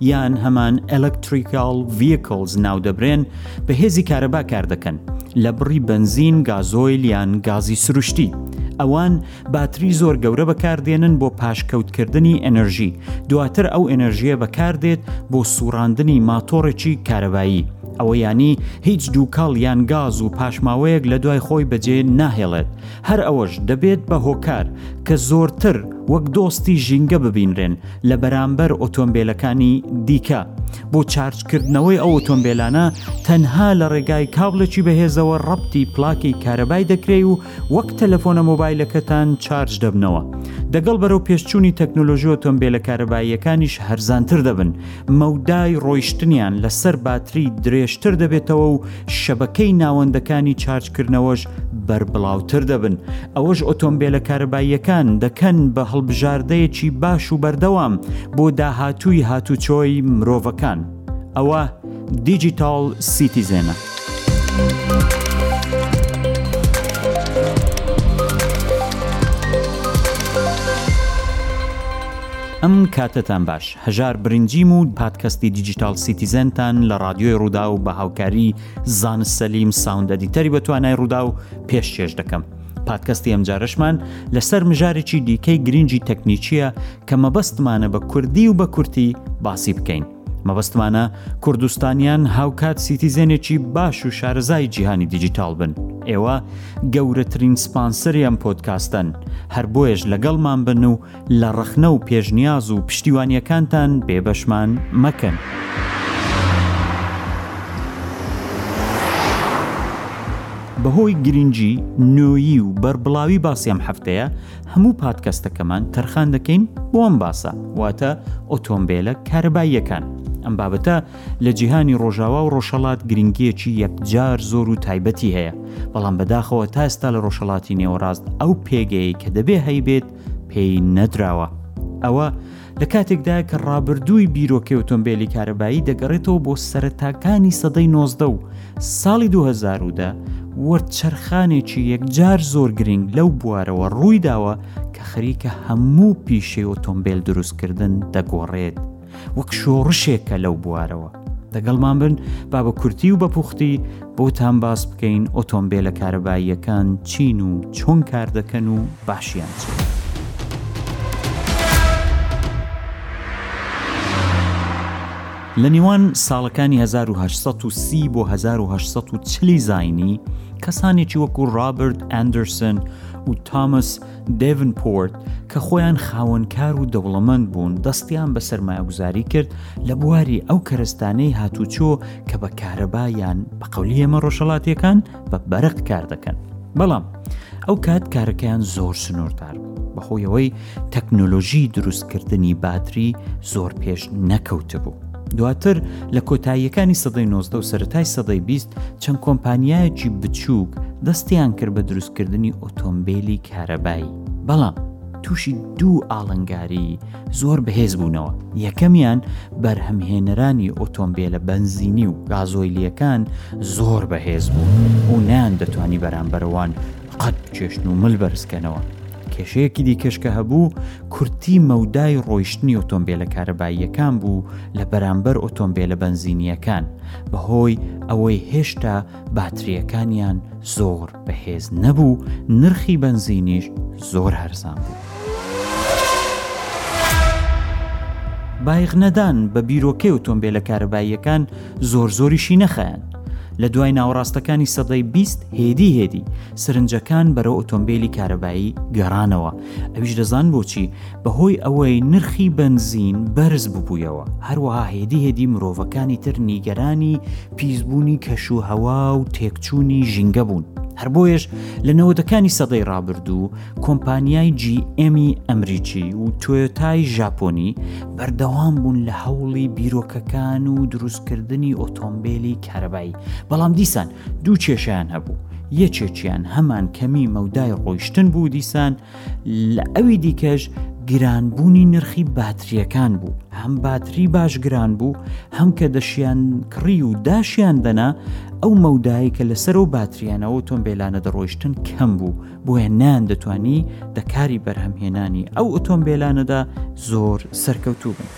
یان هەمان Electrical Vehicles ناودەبرێن، بە هێزی کارەبا کاردەکەن، لە بڕی بەنزین، گازۆیل یان گازی سروشتی. ئەوان باتری زۆر گەورە بەکاردێنن بۆ پاشکەوتکردنی ئەنەرژی، دواتر ئەو ئەنەرژییە بەکاردێت بۆ سوڕاندنی ماتۆڕێکی کارەبایی. ئەوە یانی هیچ دووکەڵ یان گاز و پاشماوەیەک لەدوای خۆی بەجێ ناهێڵێت، هەر ئەوەش دەبێت بە هۆکار کە زۆرتر وەک دۆستی ژینگە ببینرێن، لە بەرامبەر ئۆتۆمبێلەکانی دیکە. بۆ چارجکردنەوەی ئەو ئۆتۆمبێلانە تەنها لە ڕێگای کابڵێکی بەهێزەوە ڕەپتی پلاکی کارەبای دەکرێی و وەک تەلەفۆنە مۆبایلەکەتان چارج دەبنەوە دەگەڵ بەرەو پێشچووی تەکنۆلۆژی ئۆتۆمبێلە کارەباییەکانیش هەرزانتر دەبن مەودای ڕۆیشتنیان لەسەر باتری درێژتر دەبێتەوە و شەبەکەی ناوەندەکانی چارجکردنەوەش بەربڵاوتر دەبن ئەوەش ئۆتۆمبیلە کارەباییەکان دەکەن بە هەڵبژاردەیەکی باش و بەردەوام بۆ داهاتووی هاتوچۆی مرۆڤەکان ئەوە دیجیتال سیتیزێنە. ئەم کاتتان باش. هەژار برنجیم و پادکەستی دیجیتاڵ سیتیزەنتان لە ڕادیۆی ڕووداو بە هاوکاری زانست سەلیم ساوند ئەدیتەری بە توانای ڕووداو پێشکێش دەکەم. پادکەستی ئەمجارشمان لەسەر مژارێکی دیکەی گرنگی تەکنیکیە کە مەبەستمانە بە کوردی و بە کورتی باسی بکەین. مەبەستمانە کوردستانیان هاوکات سیتیزێنێکی باش و شارەزای جیهانی دیجیتال بن ئێوە گەورەترین سپانسەری ئەم پۆتکاستن هەر بۆیەش لەگەڵمان بن و لە ڕەخنە و پێشنیاز و پشتیوانیەکانتان بێ بەشمان مەکەن. بەهۆی گرنگی نۆیی و بەربڵاوی باسی ئەم هەفتەیە هەموو پادکەستەکەمان تەرخان دەکەین بۆ ئەم باسە واتە ئۆتۆمبیلە کارەباییەکان ئەم بابەتە لە جیهانی ڕۆژاوا و ڕۆژهڵات گرنگیەکی یەکجار زۆر و تایبەتی هەیە بەڵام بەداخەوە تا ئێستا لە ڕۆژهڵاتی نێوەڕاست ئەو پێگەی کە دەبێ هەیبێت پێی نەدراوە. ئەوە لە کاتێکدا کە ڕابردووی بیرۆکەی ئۆتۆمبیلی کارەبایی دەگەڕێتەوە بۆ سەرەتاکانی سەدەی نۆزدە و ساڵی 2010دا وەرچەرخانێکی یەکجار زۆر گرنگ لەو بوارەوە ڕووی داوە کە خەریکە هەموو پیشەی ئۆتۆمبیل دروستکردن دەگۆڕێت. وەک شۆڕشێکە لەو بوارەوە دەگەڵمان بن با بە کورتی و بەپوختی بۆتان باس بکەین ئۆتۆمبیلە کارەباییەکان چین و چۆن کار دەکەن و باشیان چین. لە نێوان ساڵەکانی 1930 بۆ 1940 زینی کەسانێکی وەکو ڕابرت ئەندرسن و تامەس دێڤنپۆرت کە خۆیان خاوەنکار و دەوڵەمەند بوون دەستیان بە سەرمایەگوزاری کرد لە بواری ئەو کەرستانەی هاتوچۆ کە بە کارەبا یان بە قەولی ئێمە ڕۆژەڵاتیەکان بە بەرق کار دەکەن بەڵام ئەو کات کارەکەیان زۆر سنووردار بەخۆیەوەی تەکنۆلۆژی دروستکردنی باتری زۆر پێش نەکەوتبوو. دواتر لە کۆتاییەکانی سەدەی نۆزدە و سەتای سەدەی بیست چەند کۆمپانیایەکی بچووک دەستیان کرد بە دروستکردنی ئۆتۆمبیلی کارەبایی بەڵام تووشی دوو ئاڵنگاری زۆر بەهێز بوونەوە یەکەمیان بەرهەمهێنەرانی ئۆتۆمبیلە بەنزینی و گازۆیلیەکان زۆر بەهێز بوو و نان دەتوانی بەرامبەرەوان قەد بچێشن و مل بەرزکەنەوە. کێشەیەکی دیکەش کە هەبوو کورتی مەودای ڕۆیشتنی ئۆتۆمبیلە کارەباییەکان بوو لە بەرامبەر ئۆتۆمبیلە بەنزینیەکان بەهۆی ئەوەی هێشتا باتریەکانیان زۆر بەهێز نەبوو نرخی بەنزینیش زۆر هەرزان بوو. بایخ نەدان بە بیرۆکەی ئۆتۆمبیلە کارەباییەکان زۆر زۆریشی نەخایاند. لە دوای ناوەڕاستەکانی سەدەی بیست هێدی هێدی سرنجەکان بەرەو ئۆتۆمبیلی کارەبایی گەڕانەوە ئەویش دەزان بۆچی بەهۆی ئەوەی نرخی بەنزین بەرز ببوویەوە هەروەها هێدی هێدی مرۆڤەکانی تر نیگەرانی پیسبوونی کەش و هەوا و تێکچوونی ژینگە بوون هەر بۆیەش لە نەوەدەکانی سەدەی ڕابردوو کۆمپانیای GM-ی ئەمریکی و تۆیۆتای ژاپۆنی بەردەوام بوون لە هەوڵی بیرۆکەکان و دروستکردنی ئۆتۆمبیلی کارەبایی بەڵام دیسان دوو کێشیان هەبوو یەکێکیان هەمان کەمی مەودای ڕۆیشتن بوو دیسان لە ئەوی دیکەش گرانبوونی نرخی باتریەکان بوو هەم باتری باش گران بوو هەم کە دەشیان کڕی و داشیان دەنا ئەو مەودایی کە لەسەر و باتریانەوە تۆمبیلانە دەڕۆیشتن کەم بوو بۆیە نان دەتانی دە کاری بەرهەمهێنانی ئەو ئۆتۆمبیلانەدا زۆر سەرکەوتوو بن.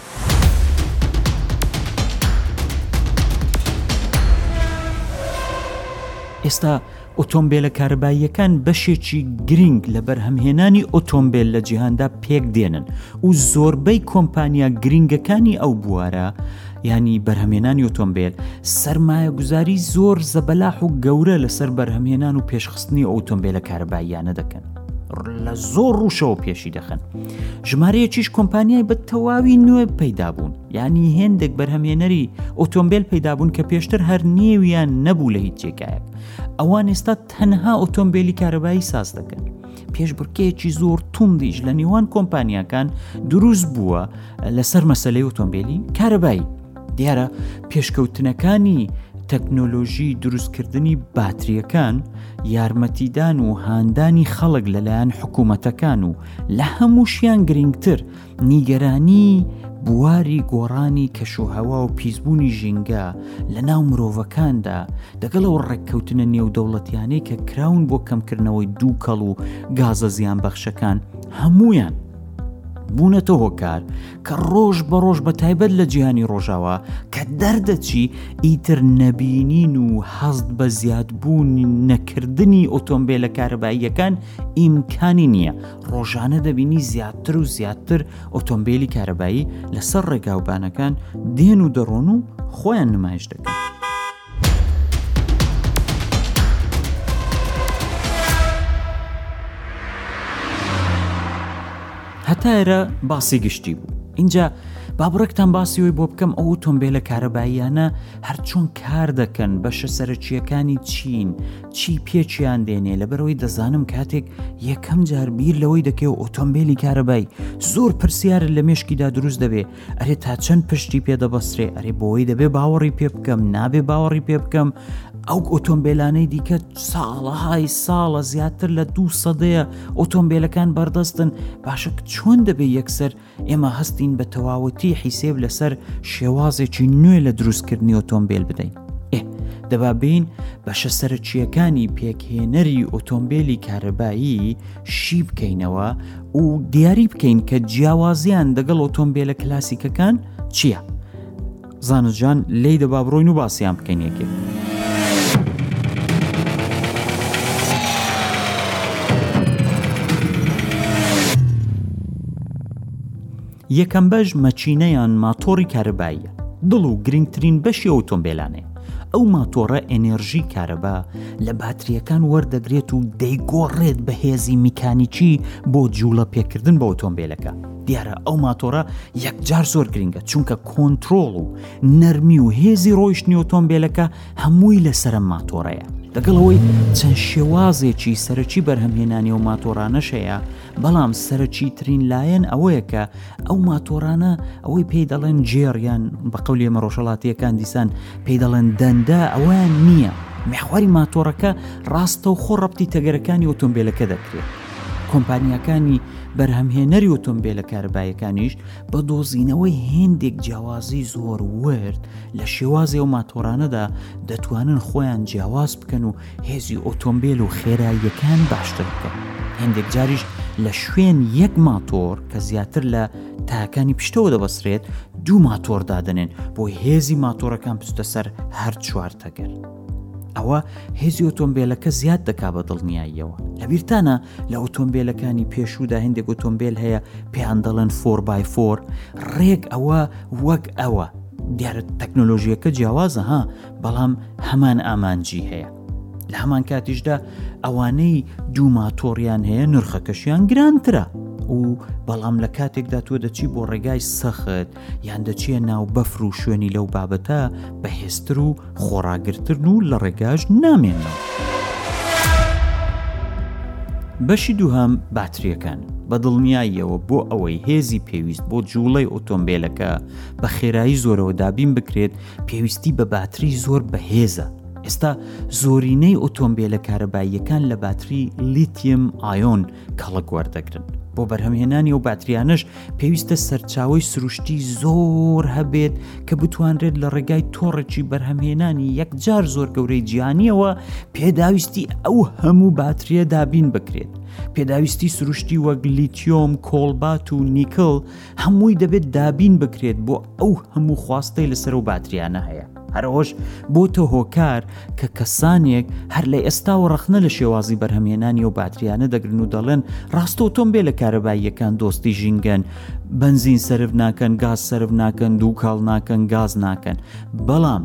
ئێستا ئۆتۆمبیلە کارەباییەکان بەشێکی گرنگ لە بەرهەمهێنانی ئۆتۆمبیل لە جیهاندا پێک دێنن و زۆربەی کۆمپانیا گرنگەکانی ئەو بوارە یانی بەرهەمێنانی ئۆتۆمبیل سەرمایە گوزاری زۆر زەبەلاح و گەورە لەسەر بەرهەمهێنان و پێشخستنی ئۆتۆمبیلە کارەباییانە دەکەن لە زۆر ڕوشەوە پێشی دەخەن ژمارەیەکیش کۆمپانیای بە تەواوی نوێ پەیدا بوون یانی هێندێک بەرهەمێنەری ئۆتۆمبیل پەیدا بوون کە پێشتر هەر نێویان نەبوو لە هیچ جێگایەک ئەوان ئێستا تەنها ئۆتۆمبیلی کارەبایی ساز دەکەن پێشبڕکێکی زۆر توندیش لە نێوان کۆمپانیاکان دروست بووە لەسەر مەسلەی ئۆتۆمبیلی کارەبایی دیارە پێشکەوتنەکانی تەکنۆلۆژی دروستکردنی باتریەکان یارمەتیدان و هاندانی خەڵک لەلایەن حکوومەتەکان و لە هەمووشیان گرنگتر نیگەرانیی بواری گۆڕانی کەشوهەوا و پیسبوونی ژینگە لە ناو مرۆڤەکاندا دەگەڵ ئەو ڕێککەوتنە نێودەوڵەتیانەی کە کراون بۆ کەمکردنەوەی دووکەڵ و گازە زیان بەخشەکان هەمویان بوونەتە هۆکار کە ڕۆژ بە ڕۆژ بە تایبەت لە جیهانی ڕۆژاوا کە دەردەچی ئیتر نەبینین و حەزد بە زیادبوون نەکردنی ئۆتۆمبیلە کارەباییەکان ئیمکانی نییە ڕۆژانە دەبینی زیاتر و زیاتر ئۆتۆمبیلی کارەبایی لەسەر ڕێگاوبانەکان دێن و دەڕۆن و خۆیان نمایش دەکەن. هەتایرە باسی گشتی بوو اینجا بابڕێکتان باسیەوەی بۆ بکەم ئەو تۆمبیلە کارەباییانە هەرچۆن کار دەکەن بەشە سەرەکییەکانی چین چی پێچیان دێنێ لەبەرەوەی دەزانم کاتێک یەکەم جار بیر لەوەی دەکەێ و ئۆتۆمبیلی کارەبای زۆر پرسیارت لە مشکیدا دروست دەبێ ئەرێ تا چەند پشتی پێدەبەسرێ ئەرێ بۆی دەبێ باوەڕی پێ بکەم نابێ باوەڕی پێ بکەم ئەو ئۆتۆمبیلانەی دیکە ساڵەهای ساڵە زیاتر لە دوو سەدەیە ئۆتۆمبیلەکان بەردەستن باشە چۆن دەبێ یەکسەر ئێمە هەستین بە تەواوەتی حیسێب لەسەر شێوازێکی نوێ لە دروستکردنی ئۆتۆمبیل بدەین ئێ دەبابین بەشە سەرچیەکانی پێکهێنەری ئۆتۆمبیلی کارەبایی شی بکەینەوە و دیاری بکەین کە جیاوازیان دەگەڵ ئۆتۆمبیلە کلاسیکەکان چییە؟ زانست جان لێی دە با بڕۆین و باسیان بکەین یەکێک. یەکەم بەش مەچینەیان ماتۆڕی کارەباییە دڵ و گرنگترین بەشی ئۆتۆمبیلانێ ئەو ماتۆڕە ئەنێرژی کارەبا لە باتریەکان وەردەگرێت و دەیگۆڕێت بە هێزی میکانیکی بۆ جوڵە پێکردن بە ئۆتۆمبیلەکە دیارە ئەو ماتۆرە یەکجار زۆر گرنگە چونکە کۆنتترۆڵ و نەرمی و هێزی ڕۆیشتنی ئۆتۆمبیلەکە هەمووی لەسرە ماتۆڕەیە لەگەڵەوەی چەند شێوازێکی سەرەکی بەرهەمهێنانی و ماتۆرانەشەیە بەڵام سەرەکی ترین لایەن ئەوەیە کە ئەو ماتۆرانە ئەوەی پێی دەڵێن جێڕیان بە قولی مەڕۆژەڵاتیەکان دیسان پێی دەڵێن دەندە ئەویان نییە. مەخواری ماتۆڕەکە ڕاستە و خۆ ڕەتی تەگەرەکانی ئۆتۆمبیلەکە دەکرێت کۆمپانیاکانی بەرهەمهێنەری ئۆتۆمبیلە کارەبایەکانیش بە دۆزینەوەی هێندێک جیاوازی زۆر ورد لە شێوازی و ماتۆرانەدا دەتوانن خۆیان جیاواز بکەن و هێزی ئۆتۆمبیل و خێراییەکان باشتر بکەن هێندێک جاریش لە شوێن یەک ماتۆر کە زیاتر لە تاکانی پشتەوە دەبەسرێت دوو ماتۆر دادنێن بۆی هێزی ماتۆرەکان پستە سەر هەر چوار تەگەر. ئەوە هێزی ئۆتۆمبیلەکە زیاد دەکا بە دڵنیاییەوە لە بیرتانە لە ئۆتۆمبیلەکانی پێشوودا هندێک ئۆتۆمبیل هەیە پێیان دەڵێن فۆربایفۆر ڕێک ئەوە وەک ئەوە دیارە تەکنۆلۆژیەکە جیاوازە ها بەڵام هەمان ئامانجی هەیە لە هەمان کاتیشدا ئەوانەی دوو ماتۆڕیان هەیە نرخەکەشیان گرانترە و بەڵام لە کاتێکدا تۆ دەچی بۆ ڕێگای سەخت یان دەچیە ناو بەفر و شوێنی لەو بابەتە بەهێزتر و خۆڕاگرترن و لە ڕێگاش نامێنەوە. بەشی دووهام باتریەکان بە دڵنیاییەوە بۆ ئەوەی هێزی پێویست بۆ جوڵەی ئۆتۆمبیلەکە بە خێرایی زۆرەوە دابین بکرێت پێویستی بە باتری زۆر بەهێزە ئێستا زۆرینەی ئۆتۆمبیلە کارەباییەکان لە باتری لیتیم ئایۆن کەڵک وەردەگرن بۆ بەرهەمهێنانی و باتریانەش پێویستە سەرچاوی سروشتی زۆر هەبێت کە بتوانرێت لە ڕێگای تۆڕێکی بەرهەمهێنانی یەکجار زۆر گەورەی جیانیەوە پێداویستی ئەو هەموو باتریە دابین بکرێت پێداویستی سروشتی وەک لیتیۆم کۆڵبات و نیکل هەمووی دەبێت دابین بکرێت بۆ ئەو هەموو خواستەی لەسەر و باتریانە هەیە هەر ئەوەش بۆتە هۆکار کە کەسانێک هەر لە ئێستاوە ڕەخنە لە شێوازی بەرهەمێنانی و باتریانە دەگرن و دەڵێن ڕاستە ئۆتۆمبێل لە کارەباییەکان دۆستی ژینگەن بنزین سرف ناکەن گاز سرف ناکەن دوو کاڵ ناکەن گاز ناکەن بەڵام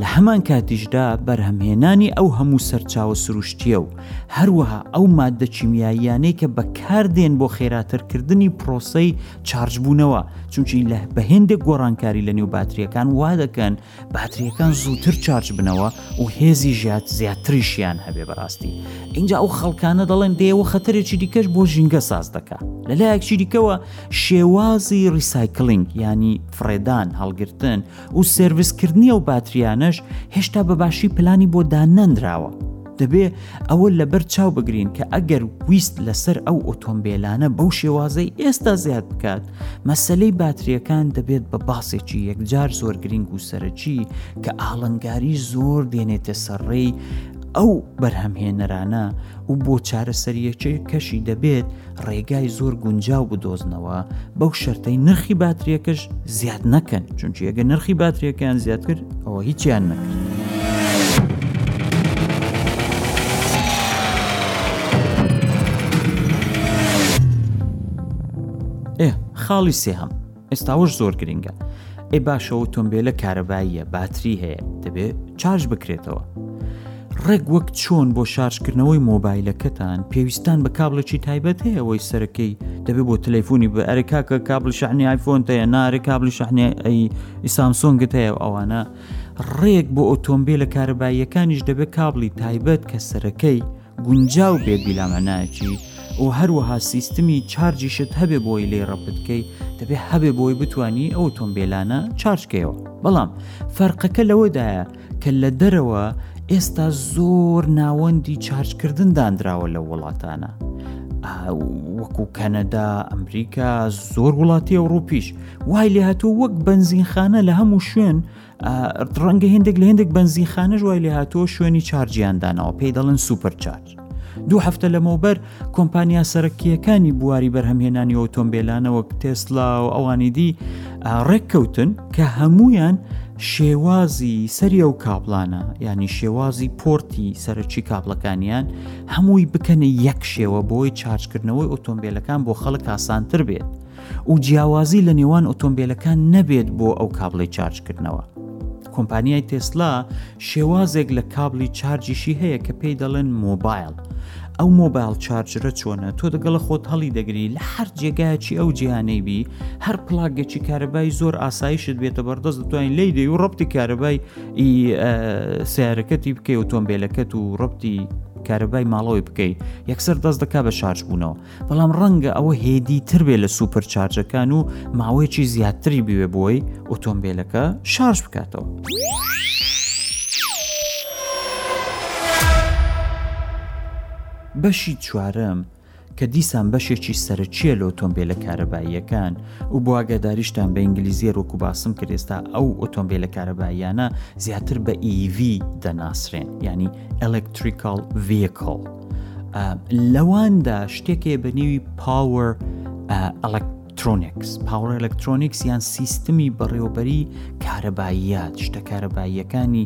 لە هەمان کاتیشدا بەرهەمهێنانی ئەو هەموو سەرچاوە سروشتیە و هەروەها ئەو مادە چیمیاییانەی کە بەکاردێن بۆ خێراترکردنی پرۆسەی چارج بوونەوە چونکی لە بە هێندێک گۆڕانکاری لە نێو باتریەکان وا دەکەن باتریەکان زووتر چارج بنەوە و هێزی ژات زیاتریشیان هەبێ بەڕاستی اینجا ئەو خەڵکانە دەڵێن دێوە خەتەرێکی دیکەش بۆ ژینگە ساز دەکە لەلایەکچی دیکەوە شێوازی ریسایکلینگ ینی فڕێدان هەڵگرتن و سرویسکردنی و باتریانەش هێشتا بەباشی پلانی بۆ دانەنراوە دەبێ ئەوە لەبەر چاو بگرین کە ئەگەر ویست لەسەر ئەو ئۆتۆمبیلانە بەو شێوازەی ئێستا زیاد بکات مەسلەی باتریەکان دەبێت بە باسێکی یەکجار زۆر گرنگ و سەرەکی کە ئاڵنگاری زۆر دێنێتە سەرڕێی ئەو بەرهەمهێنەرانە و بۆ چارەسەریەکەی کەشی دەبێت ڕێگای زۆر گونجاو بدۆزنەوە بەو شەرتەی نرخی باتریەکەش زیاد نەکەن چونکی ئەگە نرخی باتریەکەیان زیاد کرد ئەوە هیچیان نەکرد. خاڵی سێهەم ئێستاوەش زۆر گرنگە ئەی باشە ئۆتۆمبیلە کارەباییە باتری هەیە دەبێت چارج بکرێتەوە ڕێک وەک چۆن بۆ شارژکردنەوەی مۆبایلەکەتان پێویستان بە کابلێکی تایبەت هەیە ئەوەی سەرەکەی دەبێت بۆ تەلەفۆنی بە ئەرکاکە کابل شەحنی آیفۆن هەیە نارە کابل شەحنی ئەی سامسۆنگت هەیە ئەوانە ڕێک بۆ ئۆتۆمبیل لە کارەباییەکانیش دەبێت کابلی تایبەت کە سەرەکەی گونجاو بێت بیلامەعنایەکی و هەروەها سیستمی چارجیشت هەبێ بۆی لێ ڕەپتکەی دەبێ هەبێ بۆی بتانی ئەو تۆمبیلانە چارجکەیەوە بەڵام فەرقەکە لەوەدایە کە لە دەرەوە ئێستا زۆر ناوەندی چارجکردن دانراوە لە وڵاتانە وەکو کەنەدا ئەمریکا زۆر وڵاتی ئەوروپیش وای لێهاتوو وەک بنزینخانە لە هەموو شوێن ڕەنگە هێندێک لە هێندێک بەنزیخانەش وای لێ هاتووە شوێنی چارجیاندانەوە پێی دەڵێن سوپەر چارج. دوو هەفتە لەمەوبەر کۆمپانیا سەرەکیەکانی بواری بەرهەمهێنانی ئۆتۆمبیلانەوەک تێسلا و ئەوانی دی ڕێککەوتن کە هەمویان شێوازی سەری ئەو کابلانە ینی شێوازی پۆرتی سەرچی کابلەکانیان هەمووی بکەنە یەک شێوە بۆی چارجکردنەوەی ئۆتۆمبیلەکان بۆ خەڵک ئاسانتر بێت. و جیاوازی لە نێوان ئۆتۆمبیلەکان نەبێت بۆ ئەو کابڵی چارجکردنەوە. کۆمپانیای تێسلا شێوازێک لە کابلی چارجیشی هەیە کە پێی دەڵێن مۆبایل ئەو مۆبایل چارجرە چۆنە تۆ دەگەڵە خۆت هەڵی دەگری لە هەر جێگایەکی ئەو جیهانەی بی هەر پلاگەکی کارەبای زۆر ئاسایشت بێتە بەردەست دەتوانین لی دەی و ڕپتی کارەبای سیارەکەتی بکەی ئۆتۆمبیلەکەت و ڕپتی کارەبای ماڵەوەی بکەیت یەکسەر دەست دەکا بە شارژ بوونەوە بەڵام ڕەنگە ئەوە هێدی تر بێ لە سوپەر چارجەکان و ماوەیەکی زیاتری بوێ بۆی ئۆتۆمبیلەکە شارژ بکاتەوە. بەشی چوارم کە دیسان بەشێکی سەرچیە لە ئۆتۆمبیلە کارەباییەکان و بۆ ئاگاداریشتان بە ئینگلیزیە ڕۆکو باسم کرد ئێستا ئەو ئۆتۆمبیلە کارەباییانە زیاتر بە ئیV e دەناسرێن ینی ئەلکتریکال ڤیکل. لەواندا شتێکێ بە نێوی پاوەر ئەلکترۆنکس پاوەر ئەلکترۆنیکس یان سیستمی بەڕێوەبەری کارەباییات شتە کارەباییەکانی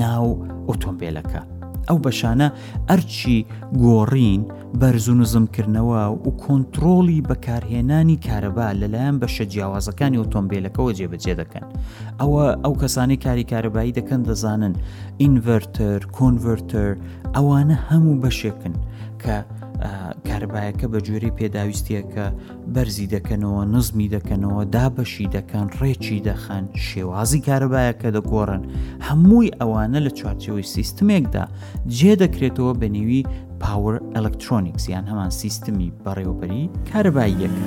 ناو ئۆتۆمبیلەکە ئەو بەشانە ئەرچی گۆڕین بەرزون و زمکردنەوە و کۆنتترۆڵی بەکارهێنانی کارەبا لەلایەن بەشە جیاوازەکانی ئۆتۆمبیلەکەەوە جێبەجێ دەکەن ئەوە ئەو کەسانی کاری کارەبایی دەکەن دەزانن ئینڤەرتەر کۆنڤەرتەر ئەوانە هەموو بەشێکن کە کاربایەکە بە جۆری پێداویستیەکە بەرزی دەکەنەوە نزمی دەکەنەوە دابەشی دەکەن ڕێکی دەخەن شێوازی کاربایەکە دەگۆڕن هەمووی ئەوانە لە چوارچەوەی سیستمێکدا جێ دەکرێتەوە بە نێوی پاور ئەلکترۆنیکس یان هەمان سیستمی بەڕێوەبەری کارباییەکە.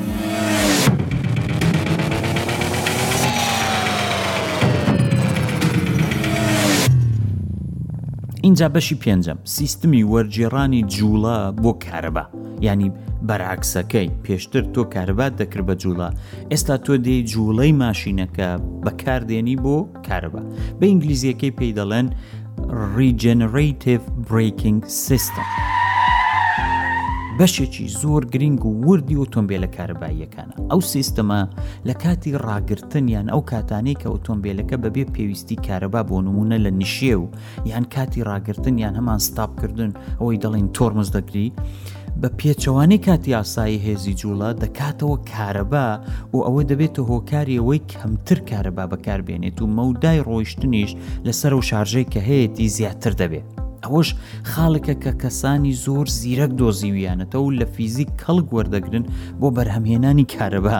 ئینجا بەشی پێنجەم سیستمی وەرگێڕانی جوڵە بۆ کارەبا ینی بەراکسەکەی پێشتر تۆ کارەبات دەکرد بە جوڵە ئێستا تۆ دێ جوڵەی ماشینەکە بەکاردێنی بۆ کارەبا بە ئینگلیزیەکەی پێی دەڵێن ریجنراتیف بریکینگ سیستم بەشێکی زۆر گرنگ و وردی ئۆتۆمبیلە کارەباییەکانە ئەو سیستەمە لە کاتی ڕاگرتنیان ئەو کاتانەی کە ئۆتۆمبیلەکە بەبێ پێویستی کارەبا بۆ نمونە لە نشێ و یان کاتی ڕاگرتن یان هەمان ستاپکردن ئەوەی دەڵین تۆرمز دەگری بە پێچەوانەی کاتی ئاسایی هێزی جوڵە دەکاتەوە کارەبا و ئەوە دەبێتە هۆکاری ئەوەی کەمتر کارەبا بەکاربێنێت و مەودای ڕۆیشتنیش لەسەر و شارژەی کە هەیەی زیاتر دەبێت. ئەوەش خاڵێکە کە کەسانی زۆر زیرەک دۆزیویانەتە و لە فیزیک کەڵک وەردەگرن بۆ بەرهەمهێنانی کارەبا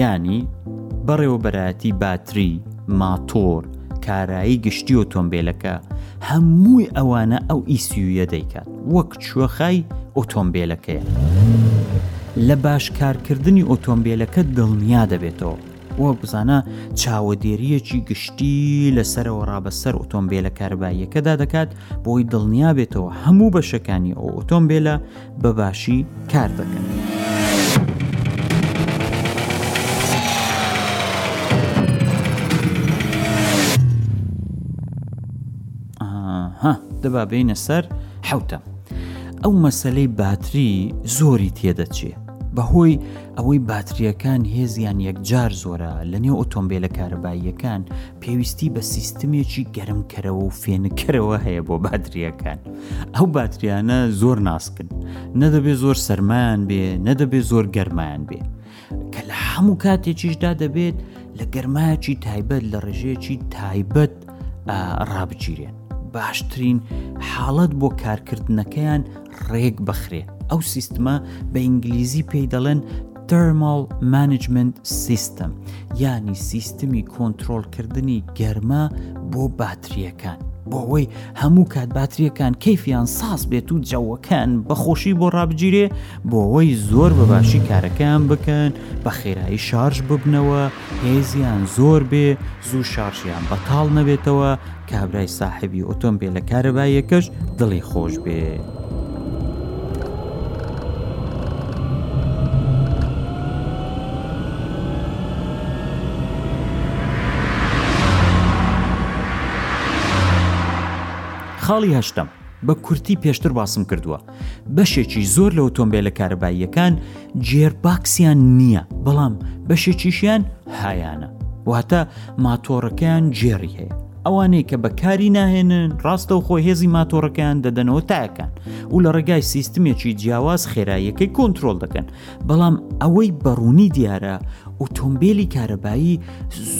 یانی بەڕێوەبەرایەتی باتری، ماتۆر، کارایی گشتی ئۆتۆمبێلەکە، هەمووی ئەوانە ئەو ئیسیویە دەیکات، وەک کوێخای ئۆتۆمبێلەکەیە. لە باش کارکردنی ئۆتۆمبێلەکە دڵنیا دەبێتەوە. وەک بزانە چاوەدێرییەکی گشتی لە سەرەوە ڕابەسەر ئۆتۆمبێلە کارەباییەکەدا دەکات بۆی دڵنیا بێتەوە هەموو بەشەکانی ئەو ئۆتۆمبێلە بە باشی کار دەکەن. ها دەبا بینە سەر حوتە ئەو مەسلەی باتری زۆری تێدەچێ بەهۆی ئەوەی باتریەکان هێزیان یەکجار زۆرە لە نێو ئۆتۆمبیلە کارەباییەکان پێویستی بە سیستمێکی گەرمکەرەوە و فێنکەرەوە هەیە بۆ باتریەکان ئەو باتریانە زۆر ناسکن نەدەبێ زۆر سەرمایان بێ نەدەبێ زۆر گەرمایان بێ کە لە هەموو کاتێکیشدا دەبێت لە گەرمایەکی تایبەت لە ڕژەیەکی تایبەت ڕابگیرێن باشترین حاڵەت بۆ کارکردنەکەیان ڕێک بخرێ ئەو سیستمە بە ئینگلیزی پێی دەڵێن Thermal Management System یانی سیستمی کۆنتترۆلکردنی گەرما بۆ باتریەکان بۆەوەی هەموو کات باتریەکان کەفیان ساز بێت و جەوەکان بەخۆشی بۆ ڕابگیرێ بۆەوەی زۆر بەباشی کارەکەیان بکەن بە خێرایی شارژ ببنەوە هێزیان زۆر بێ زوو شارژیان بەتاڵ نەبێتەوە کابرای ساحبی ئۆتۆمبیل لە کارەباییەکەش دڵی خۆش بێ. خاڵی هەشتم بە کورتی پێشتر باسم کردووە بەشێکی زۆر لە ئۆتۆمبێلە کارەباییەکان جێرباکسیان نییە بەڵام بەشێکیشیان هایانە واتە ماتۆڕەکەیان جێری هەیە ئەوانەی کە بەکاری ناهێنن ڕاستە و خۆی هێزی ماتۆڕەکەیان دەدەنەوە تاکان و لە ڕێگای سیستمێکی جیاواز خێراییەکەی کۆنتترۆل دەکەن بەڵام ئەوەی بەڕوونی دیارە ئۆتۆمبیلی کارەبایی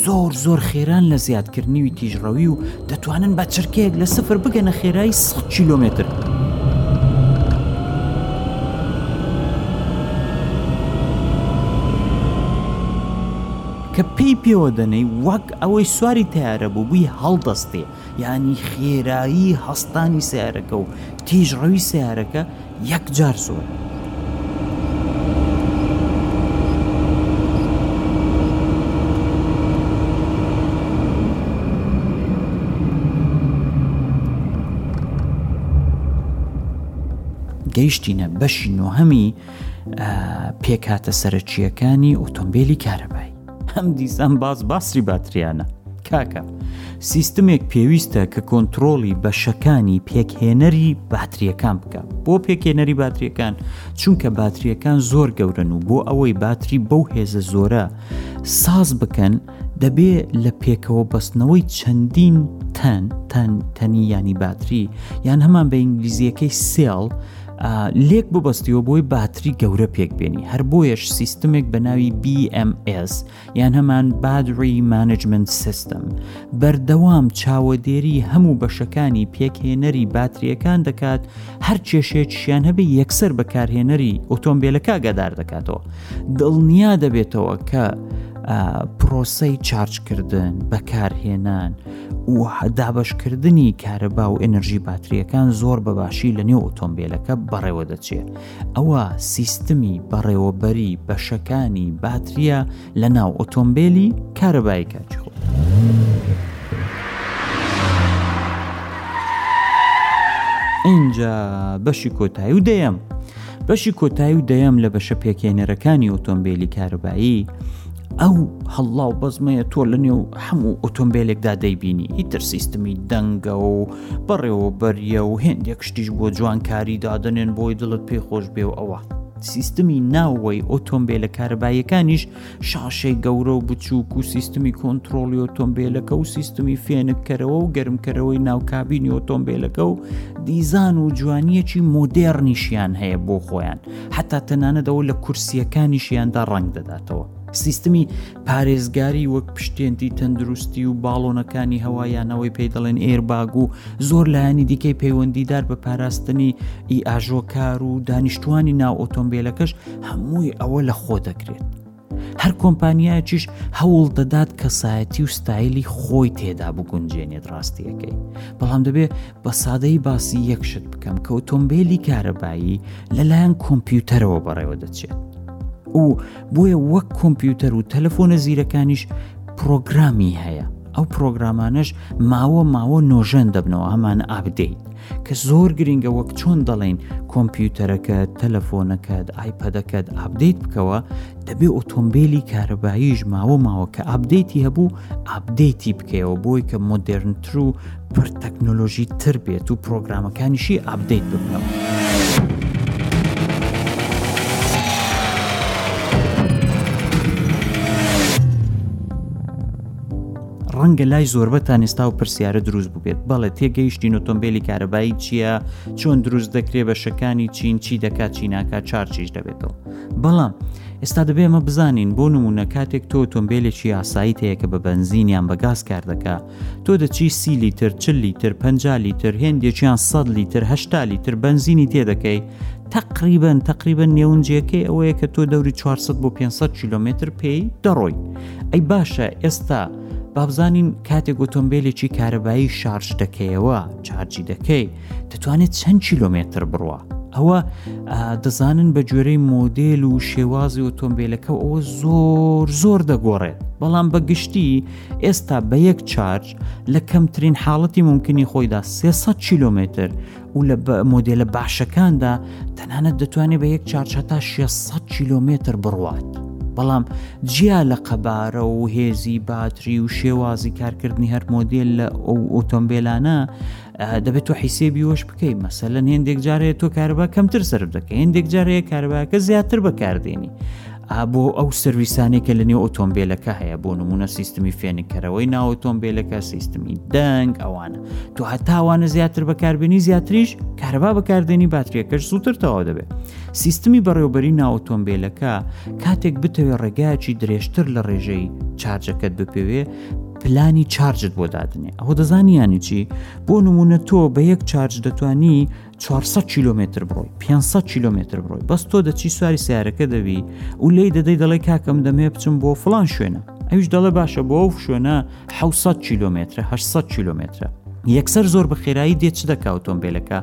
زۆر زۆر خێران لە زیادکردنی و تیژڕەوی و دەتوانن بە چرکەیەک لە سفر بگەنە خێرایی 100 کیلومتر. کە پێی پێوە دەنەی وەک ئەوەی سواری تیارە بوو بووی هەڵدەستێ یانی خێرایی هەستانی سیارەکە و تیژڕەوی سیارەکە یەکجار زۆرە. گەیشتینە بەشی نۆهەمی پێکاتە سەرەکییەکانی ئۆتۆمبیلی کارەبای هەم دیسان باز باسری باتریانە کاکە سیستمێک پێویستە کە کۆنتترۆڵی بەشەکانی پێکهێنەری باتریەکان بکە بۆ پێکێنەری باتریەکان چونکە باتریەکان زۆر گەورن و بۆ ئەوەی باتری بەو هێزە زۆرە ساز بکەن دەبێ لە پێکەوە بەستنەوەی چەندین تەن تەن تەنی ینی باتری یان هەمان بە ئینگلیزیەکەی سێڵ لێک ببەستیەوە بۆی باتری گەورە پێک بێنی هەر بۆیەش سیستمێک بە ناوی BMS یان هەمان بادری مانجمنت سیستم بەردەوام چاوەدێری هەموو بەشەکانی پێکهێنەری باتریەکان دەکات هەر کێشێکیان هەبێ یەکسەر بەکارهێنەری ئۆتۆمبیلەکە گەدار دەکاتەوە دڵنیا دەبێتەوە کە پرۆسەی چارجکردن بەکارهێنان و دابەشکردنی کارەبا و ئەنرژی باتریەکان زۆر بەباشی لە نێو ئۆتۆمبیلەکە بەڕێوە دەچێت ئەوە سیستمی بەڕێوەبەری بەشەکانی باتریە لە ناو ئۆتۆمبیلی کارەبای کاچۆ. اینجا بەشی کۆتایی و دەیەم بەشی کۆتایی و دەیەم لە بەشە پێکێنەرەکانی ئۆتۆمبیلی کارەبایی ئەو هەڵا و بەزمەیە تۆ لە نێو هەموو ئۆتۆمبیلێکدا دەیبینی هیتر سیستمی دەنگە و بەڕێوە بەریە و هێندێک شتیش بۆ جوانکاری دادنێن بۆی دڵت پێ خۆش بێ و ئەوە سیستمی ناوەی ئۆتۆمبیلە کارەباییەکانیش شاشەی گەورە و بچووک و سیستمی کۆنتترۆڵی ئۆتۆمبیلەکە و سیستمی فێنککەرەوە و گەرمکەرەوەی ناوکبینی ئۆتۆمبیلەکە و دیزان و جوانیەکی مۆدێڕنیشیان هەیە بۆ خۆیان حتا تەنانەتەوە لە کورسیەکانیشیاندا ڕنگ دەداتەوە. سیستمی پارێزگاری وەک پشتێنتی تەندروستی و باڵۆنەکانی هەوایانەوەی پێی دەڵێن ئێرباگ و زۆر لایەنی دیکەی پەیوەندیدار بە پاراستنی ئی ئاژۆکار و دانیشتوانی ناو ئۆتۆمبیلەکەش هەمووی ئەوە لە خۆ دەگرێت هەر کۆمپانیایچیش هەوڵ دەدات کەسایەتی و ستایلی خۆی تێدا بگونجێنێت ڕاستیەکەی بەڵام دەبێت بە سادەی باسی یەکشت بکەم کە ئۆتۆمبیلی کارەبایی لەلایەن کۆمپیوتەرەوە بەڕێوە دەچێت و بۆیە وەک کۆمپیوتەر و تەلەفۆنە زیرەکانیش پرۆگرامی هەیە ئەو پرۆگرامانش ماوە ماوە نۆژەن دەبنەوە هەمان ئابدەیت کە زۆر گرنگە وەک چۆن دەڵێن کۆمپیوتەرەکە تەلەفۆنەکەت ئایپەدەکەت ئابدەیت بکەوە دەبێ ئۆتۆمبیلی کارەباییش ماوە ماوە کە ئابدەیتی هەبوو ئابدەیتی بکەیەوە بۆی کە مۆدررنتر و پر تەکنۆلۆژی تر بێت و پرۆگرامەکانیشی ئابدەیت ببنەوە. ڕەنگە لای زۆربەتان ئێستا و پرسیارە دروست بووبێت بەڵێ تێگەیشتین ئۆتۆمبیلی کارەبایی چییە چۆن دروست دەکرێ بە شەکانی چین چی دەکات چیناکە چارچیش دەبێتەوە بەڵام ئێستا دەبێ ئەمە بزانین بۆ نمونە کاتێک تۆ ئۆتۆمبیلێکی یاسایی هەیە کە بە بەنزینیان بە گاز کار دەکا تۆ دەچی سی لیتر چ لیتر پ لیتر هێندێکیان 100 لیتر هشتا لیتر بەنزینی تێدەکەی تقریبن تقریبن نێونجیەکەی ئەوەیە کە تۆ دەوری 400 بۆ 500 کیلومتر پێی دەڕۆی ئەی باشە ئێستا بابزانین کاتێک ئۆتۆمبیلێکی کارەبایی شارژ دەکەیەوە چارجی دەکەی دەتوانێت چەند کیلومتر بڕە ئەوە دەزانن بە گوێرەی مۆدل و شێوازی ئۆتۆمبیلەکە ئەوە زۆر زۆر دەگۆڕێت بەڵام بە گشتی ئێستا بە یەک چارج لە کەمترین حاڵەتی ممکنی خۆیدا 300 کیلومتر و لە مۆدێلە باشەکاندا تەنانەت دەتوانێت بە یەک چارچەتا 600 کیلومتر بڕوات بەڵام جیا لە قەبارە و هێزی باتری و شێوازی کارکردنی هەر مۆدیل لە ئەو ئۆتۆمبیلانە دەبێت تۆ حیسێ بیۆش بکەیت مەسەلەن هێندێک جارەیە تۆ کارەبا کەمتر سرف دەکە هێندێک جارەیە کارەباکە زیاتر بەکاردێنی بۆ ئەو سرویسانەی کە لە نێو ئۆتۆمبیلەکە هەیە بۆ نمونە سیستمی فێنکەرەوەی ناوتۆمبیلەکە سیستمی دەنگ ئەوانە تو هەتاوانە زیاتر بەکاربیێنی زیاتریش کارەبا بەکاردێنی باتریەکەش زووتر تەواو دەبێت سیستمی بەڕێوبەری ناوتۆمبیلەکە کاتێک بتەوێت ڕێگایکی درێژتر لە ڕێژەی چارجەکەت بپێوێ پلانی چارجت بۆ دادنێ ئەوە دەزانیانی چی بۆ نمونە تۆ بە یەک چارج دەتانی 400 کیلومتر بڕۆی 500 کیلومتر بڕۆی بەس تۆ دەچی سواری سیارەکە دەبی و لی دەدەی دەڵی کاکەم دەمێ بچم بۆ فلان شوێنە ئەوش دەڵێ باشە بۆ ئەو شوێنە 600 کیلومتر 600 کیلومترە یەکسەر زۆر بە خێرایی دێت چ دەکە ئۆتۆمبیلەکە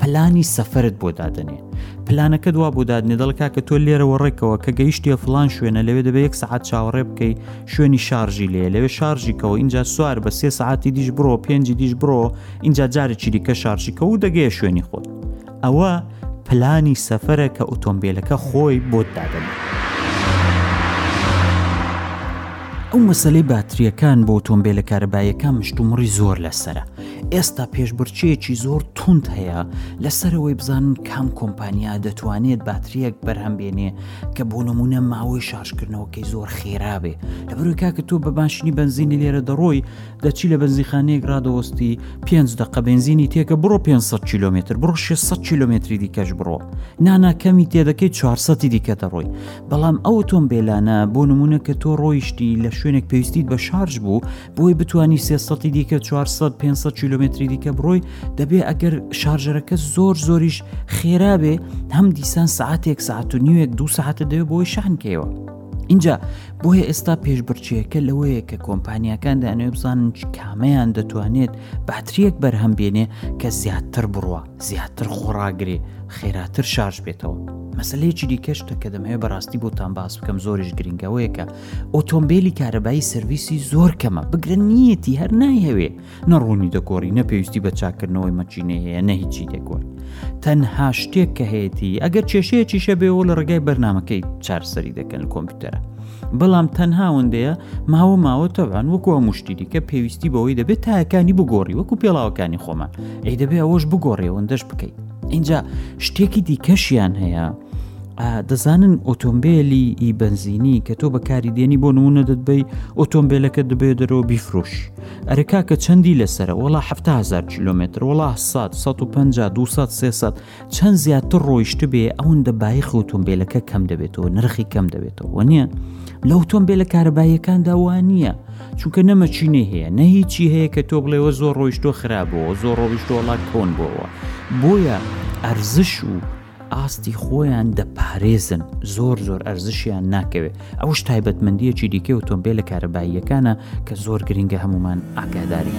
پلانی سەفرت بۆ دادنێ پلانەکە دوا بۆ دادنێ دەڵکا کە تۆ لێرەوە ڕێکەوە کە گەیشتە فلان شوێنە لەوێ دەبێت یەک سعات چاوەڕێ بکەی شوێنی شارژی لێ لەوێ شارژیکەوە اینجا سوار بە سێ سعاتی دیش بڕۆ پێنجی دیش بڕۆ ئینجا جارێکی دیکە شارژیکە و دەگەیە شوێنی خۆت ئەوە پلانی سەفرە کە ئۆتۆمبیلەکە خۆی بۆت دادەن ئەو مەسلەی باتریەکان بۆ ئۆتۆمبیلە کارەبایەکان مشتومڕی زۆر لەسرە ئێستا پێشبرچەیەکی زۆر تونند هەیە لەسەرەوەی بزانن کام کۆمپانیا دەتوانێت باتریەک بەرهەم بێنێ کە بۆ نمونە ماوەی شارژکردنەوەکەی زۆر خێرابێ لەبروی کاکە تۆ بە باشنی بنزینی لێرە دەڕۆی دەچی لە بەنزیخانەیەک ڕادەوەستی پێنج دقە بنزینی تێکە بڕۆ 500 کیلومتر بڕۆ 600 کیلومتری دیکەش بڕۆ نانا کەمی تێدەکەی 400 دیکە دەڕۆی بەڵام ئەو تۆم بێلانە بۆ نمونە کە تۆ ڕۆیشتی لە شوێنێک پێویستیت بە شارژ بوو بۆی بتانی سێسەتی دیکە 400 500 کیلومتری دیکە بڕۆی دەبێ ئەگەر شارژەرەکە زۆر زۆریش خێرابێ هەم دیسان سعاتێک ساعت و نیوێک دو ساعتە دەوێت بۆی شانکەوە اینجا بۆیە ئێستا پێشبرچەکە لەوەیە کە کۆمپانیەکان دانێ بزانن کامەیان دەتوانێت باتریەک بەرهەم بێنێ کە زیاتر بڕە زیاتر خۆڕاگرێ خێراتر شارژ بێتەوە مەسلەیەکی دیکەشتە کە دەمەوێت بەڕاستی بۆتان باس بکەم زۆریش گرنگەوەیەکە ئۆتۆمبیلی کارەبایی سرویسی زۆر کەمە بگرن نیەتی هەر نایهوێ نە ڕوونی دەکۆری نە پێویستی بە چاکردنەوەی مەچینەی هەیە نە هیچی دەکۆر تەنها شتێک کە هەیەی ئەگەر کێشەیەکیشە بێەوە لە ڕێگای بەرنمەکەی چارسەری دەکەن کۆمپیوتەرە بەڵام تەنها وندەیە ماوە ماوە تەوان وەکو مشتی دیکە پێویستی بەوەی دەبێت تایەکانی بگۆڕی وەکو پێڵاوەکانی خۆمان ئەی دەبێ ئەوەش بگۆڕێ وندەش بکەیت اینجا شتێکی دیکەشیان هەیە دەزانن ئۆتۆمبیلی ئی بنزینی کە تۆ بەکاری دێنی بۆ نمونە دەتبی ئۆتۆمبیلەکە دەبێ دەرەوە بیفرۆش ئەرێ کاکە چەندی لەسرە وەڵا حفتا هزار کیلومتر وەڵا سات 150 200 300 چەند زیاتر ڕۆیشت بێ ئەوەندە بای خەوتۆمبیلەکە کەم دەبێتەوە نرخی کەم دەبێتەوە وە نییە لە ئۆتۆمبیلە کارەباییەکاندا وە نییە چونکە نەمەچینەی هەیە نە هیچی هەیە کە تۆ بڵێوە زۆر ڕۆیشتۆ خراپەوە زۆر ڕۆیشتۆڵات کۆن بۆەوە بۆیە ئەرزش و ئاستی خۆیان دەپارێزن زۆر زۆر ئەرزشیان ناکەوێت ئەوش تایبەتمەندیەکی دیکە ئۆتۆمبیلە کارەباییەکانە کە زۆر گرنگە هەمومان ئاگاداری.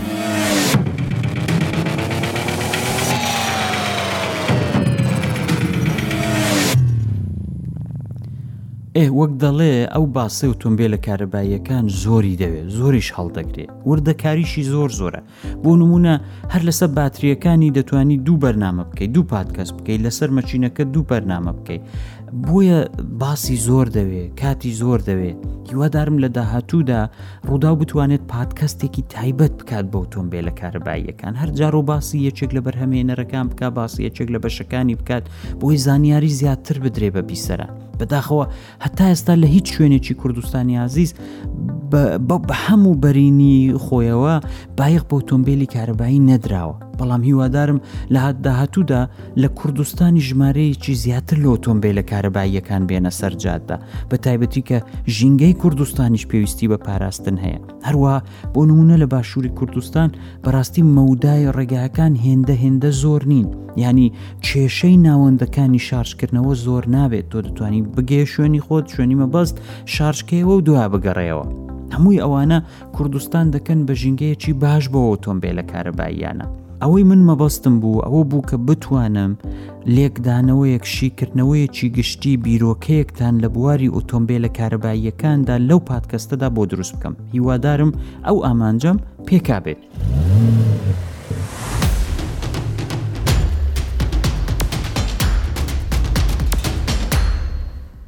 ئێ وەک دەڵێ ئەو باسە و تۆمبێلە کارەباییەکان زۆری دەوێت زۆریش هەڵدەگرێت وردەکاریشی زۆر زۆرە بۆ نمونە هەر لەسەر باتریەکانی دەتوانی دوو بەرنامە بکەیت دوو پادکەس بکەیت لەسەر مەچینەکە دوو بەرنامە بکەیت بۆیە باسی زۆر دەوێ کاتی زۆر دەوێ هیوادارم لە داهاتوودا ڕووداو بتوانێت پادکەستێکی تایبەت بکات بۆ تۆمبێ لە کارەباییەکان هەر جار و باسی یەکێک لە بەرهەمێنەرەکان بک باسی یەکێک لە بەشەکانی بکات بۆی زانیاری زیاتر بدرێ بە بیسەرە بەداخەوە هەتا ئێستا لە هیچ شوێنێکی کوردستانی عزیز بە هەموو بەرینی خۆیەوە بایەخ بۆ تۆمبیلی کارەبایی نەدراوە بەڵام هیوادارم لە هاات داهاتوودا لە کوردستانی ژمارەیەکی زیاتر لە ئۆتۆمبیلە کارەباییەکان بێنە سەرجاددا بە تایبەتی کە ژینگەی کوردستانیش پێویستی بە پاراستن هەیە هەروە بۆ نمونە لە باشووری کوردستان بەڕاستی مەودای ڕێگاکان هێندە هێندە زۆر نین ینی کێشەی ناوەندەکانی شارژکردنەوە زۆر نابێت تۆ دەتوانی بگێ شوێنی خۆت شوێنی مەبەست شارژکەیەوە و دوای بگەڕێەوە هەمووی ئەوانە کوردستان دەکەن بە ژینگەیەکی باش بۆ ئۆتۆمبیلە کارەباییانە ئەوەی من مەبەستم بوو ئەوە بوو کە بتوانم لێکدانەوەیەک، شیکردنەوەیەکی گشتی، بیرۆکەیەکتان لە بواری ئۆتۆمبێلە کارەباییەکاندا لەو پادکەستەدا بۆ دروست بکەم. هیوادارم ئەو ئامانجەم پێکا بێت.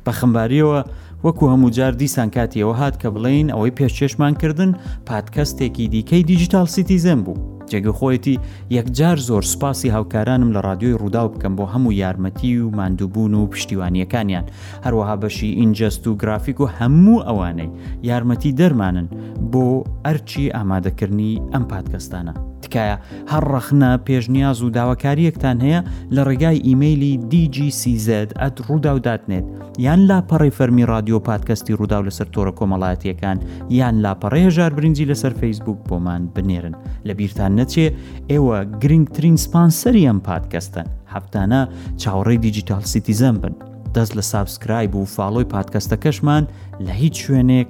بە خەمباریەوە وەکو هەموو جار دیسان کاتیەوە هات کە بڵین ئەوەی پێشێشمان کردن پادکەستێکی دیکەی دیجیتال سیتیزم بوو جێگە خۆیەتی یەکجار زۆر سوپاسی هاوکارانم لە ڕادیۆی ڕووداو بکەم بۆ هەموو یارمەتی و ماندووبوون و پشتیوانیەکانیان هەروەها بەشی ئینجەست و گرافیک و هەموو ئەوانەی یارمەتی دەرمانن بۆ ئەرچی ئامادەکردنی ئەم پادکەستانە تکایە هەر ڕەخنە پێشنیاز و داواکاریەکتان هەیە لە ڕێگای ئیممەلی دیجی سیزد ئەت ڕووداوداتنێت یان لاپەڕەی فەرمی ڕادیۆ پادکەستی ڕووداو لەسەر تۆرە کۆمەڵایەتیەکان یان لاپەڕێ هەژار برنجی لەسەر فەیسبوک بۆمان بنێرن لە بیرتان نەچێ ئێوە گرنگترین سپانسەری ئەم پادکەستن هەفتانە چاوەڕێی دیجیتال سیتیزەم بن دەست لە سابسکرایب و فاڵۆی پادکەستەکەشمان لە هیچ شوێنێک